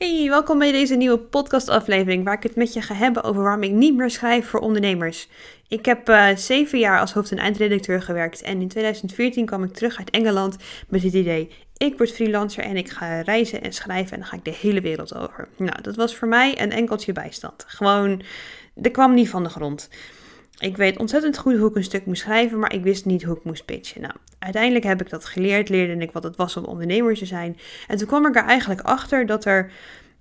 Hey, welkom bij deze nieuwe podcastaflevering waar ik het met je ga hebben over waarom ik niet meer schrijf voor ondernemers. Ik heb uh, zeven jaar als hoofd- en eindredacteur gewerkt en in 2014 kwam ik terug uit Engeland met het idee, ik word freelancer en ik ga reizen en schrijven en dan ga ik de hele wereld over. Nou, dat was voor mij een enkeltje bijstand. Gewoon, er kwam niet van de grond. Ik weet ontzettend goed hoe ik een stuk moest schrijven, maar ik wist niet hoe ik moest pitchen. Nou, uiteindelijk heb ik dat geleerd, leerde ik wat het was om ondernemer te zijn. En toen kwam ik er eigenlijk achter dat er,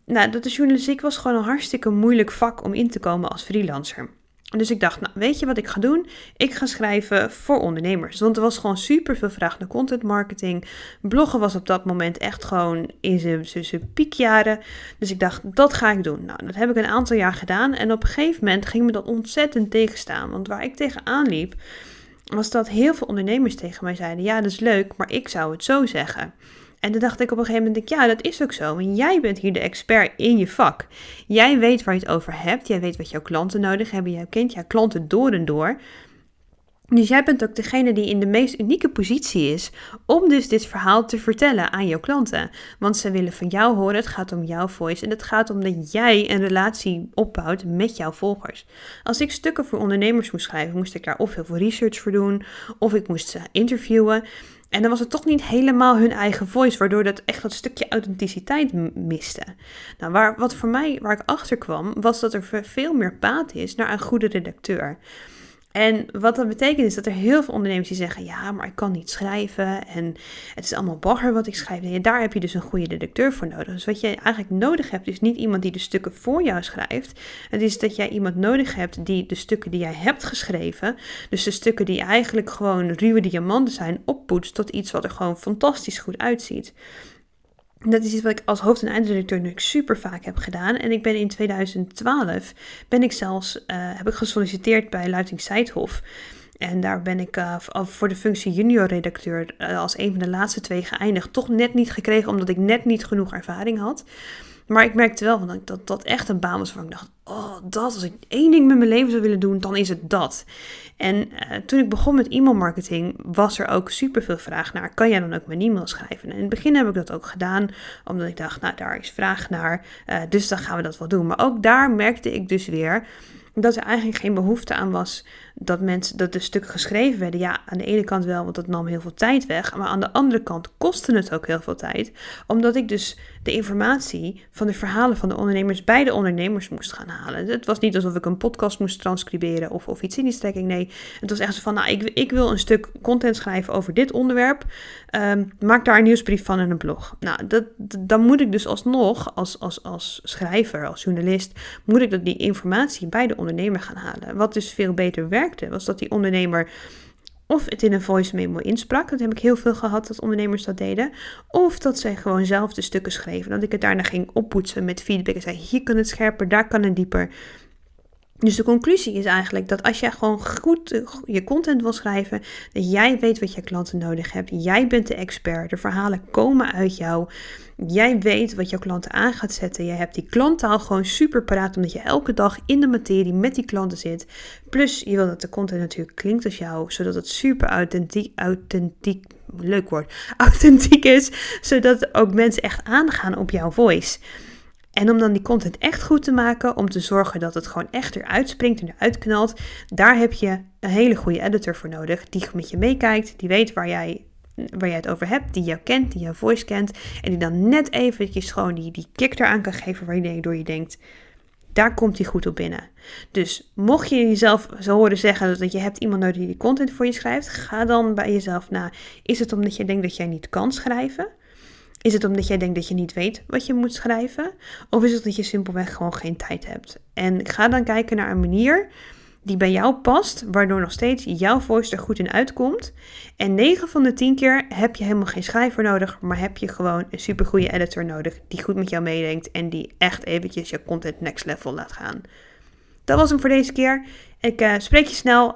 nou, dat de journalistiek was gewoon een hartstikke moeilijk vak om in te komen als freelancer. Dus ik dacht, nou weet je wat ik ga doen? Ik ga schrijven voor ondernemers. Want er was gewoon super veel vraag naar content marketing. Bloggen was op dat moment echt gewoon in zijn piekjaren. Dus ik dacht, dat ga ik doen. Nou, dat heb ik een aantal jaar gedaan. En op een gegeven moment ging me dat ontzettend tegenstaan. Want waar ik tegenaan liep, was dat heel veel ondernemers tegen mij zeiden: Ja, dat is leuk, maar ik zou het zo zeggen. En toen dacht ik op een gegeven moment, ja, dat is ook zo. En jij bent hier de expert in je vak. Jij weet waar je het over hebt. Jij weet wat jouw klanten nodig hebben. Jij kent jouw klanten door en door. Dus jij bent ook degene die in de meest unieke positie is om dus dit verhaal te vertellen aan jouw klanten. Want ze willen van jou horen, het gaat om jouw voice en het gaat om dat jij een relatie opbouwt met jouw volgers. Als ik stukken voor ondernemers moest schrijven, moest ik daar of heel veel research voor doen, of ik moest ze interviewen. En dan was het toch niet helemaal hun eigen voice, waardoor dat echt dat stukje authenticiteit miste. Nou, waar, wat voor mij, waar ik achter kwam, was dat er veel meer baat is naar een goede redacteur. En wat dat betekent is dat er heel veel ondernemers die zeggen: Ja, maar ik kan niet schrijven en het is allemaal bagger wat ik schrijf. Daar heb je dus een goede redacteur voor nodig. Dus wat je eigenlijk nodig hebt, is niet iemand die de stukken voor jou schrijft. Het is dat jij iemand nodig hebt die de stukken die jij hebt geschreven, dus de stukken die eigenlijk gewoon ruwe diamanten zijn, oppoetst tot iets wat er gewoon fantastisch goed uitziet. Dat is iets wat ik als hoofd- en eindredacteur natuurlijk super vaak heb gedaan. En ik ben in 2012 ben ik zelfs uh, heb ik gesolliciteerd bij Luiting Seidhof. En daar ben ik uh, voor de functie junior redacteur uh, als een van de laatste twee geëindigd. Toch net niet gekregen, omdat ik net niet genoeg ervaring had. Maar ik merkte wel dat dat, dat echt een baan was waarvan ik dacht: oh, dat, als ik één ding met mijn leven zou willen doen, dan is het dat. En uh, toen ik begon met e-mailmarketing, was er ook super veel vraag naar: kan jij dan ook mijn e-mail schrijven? En in het begin heb ik dat ook gedaan, omdat ik dacht: nou, daar is vraag naar, uh, dus dan gaan we dat wel doen. Maar ook daar merkte ik dus weer dat er eigenlijk geen behoefte aan was dat mensen dat de stukken geschreven werden. Ja, aan de ene kant wel, want dat nam heel veel tijd weg. Maar aan de andere kant kostte het ook heel veel tijd. Omdat ik dus de informatie van de verhalen van de ondernemers bij de ondernemers moest gaan halen. Het was niet alsof ik een podcast moest transcriberen of, of iets in die strekking. Nee, het was echt zo van, nou, ik, ik wil een stuk content schrijven over dit onderwerp. Um, maak daar een nieuwsbrief van en een blog. Nou, dat, dan moet ik dus alsnog, als, als, als schrijver, als journalist, moet ik dat die informatie bij de ondernemer gaan halen. Wat dus veel beter werkt was dat die ondernemer of het in een voice memo insprak. Dat heb ik heel veel gehad dat ondernemers dat deden. Of dat zij gewoon zelf de stukken schreven. Dat ik het daarna ging oppoetsen met feedback en zei: hier kan het scherper, daar kan het dieper. Dus de conclusie is eigenlijk dat als jij gewoon goed je content wil schrijven, dat jij weet wat je klanten nodig hebben. Jij bent de expert. De verhalen komen uit jou. Jij weet wat jouw klanten aan gaat zetten. Jij hebt die klanttaal gewoon super paraat, omdat je elke dag in de materie met die klanten zit. Plus, je wil dat de content natuurlijk klinkt als jou, zodat het super authentiek, authentiek leuk woord, authentiek is, zodat ook mensen echt aangaan op jouw voice. En om dan die content echt goed te maken, om te zorgen dat het gewoon echt eruit springt en eruit knalt, daar heb je een hele goede editor voor nodig. Die met je meekijkt, die weet waar jij, waar jij het over hebt, die jou kent, die jouw voice kent. En die dan net eventjes gewoon die, die kick eraan kan geven waardoor je denkt, daar komt hij goed op binnen. Dus mocht je jezelf zo horen zeggen dat je hebt iemand nodig die die content voor je schrijft, ga dan bij jezelf na. Is het omdat je denkt dat jij niet kan schrijven? Is het omdat jij denkt dat je niet weet wat je moet schrijven? Of is het dat je simpelweg gewoon geen tijd hebt? En ga dan kijken naar een manier die bij jou past, waardoor nog steeds jouw voice er goed in uitkomt. En 9 van de 10 keer heb je helemaal geen schrijver nodig, maar heb je gewoon een supergoeie editor nodig die goed met jou meedenkt en die echt eventjes je content next level laat gaan. Dat was hem voor deze keer. Ik uh, spreek je snel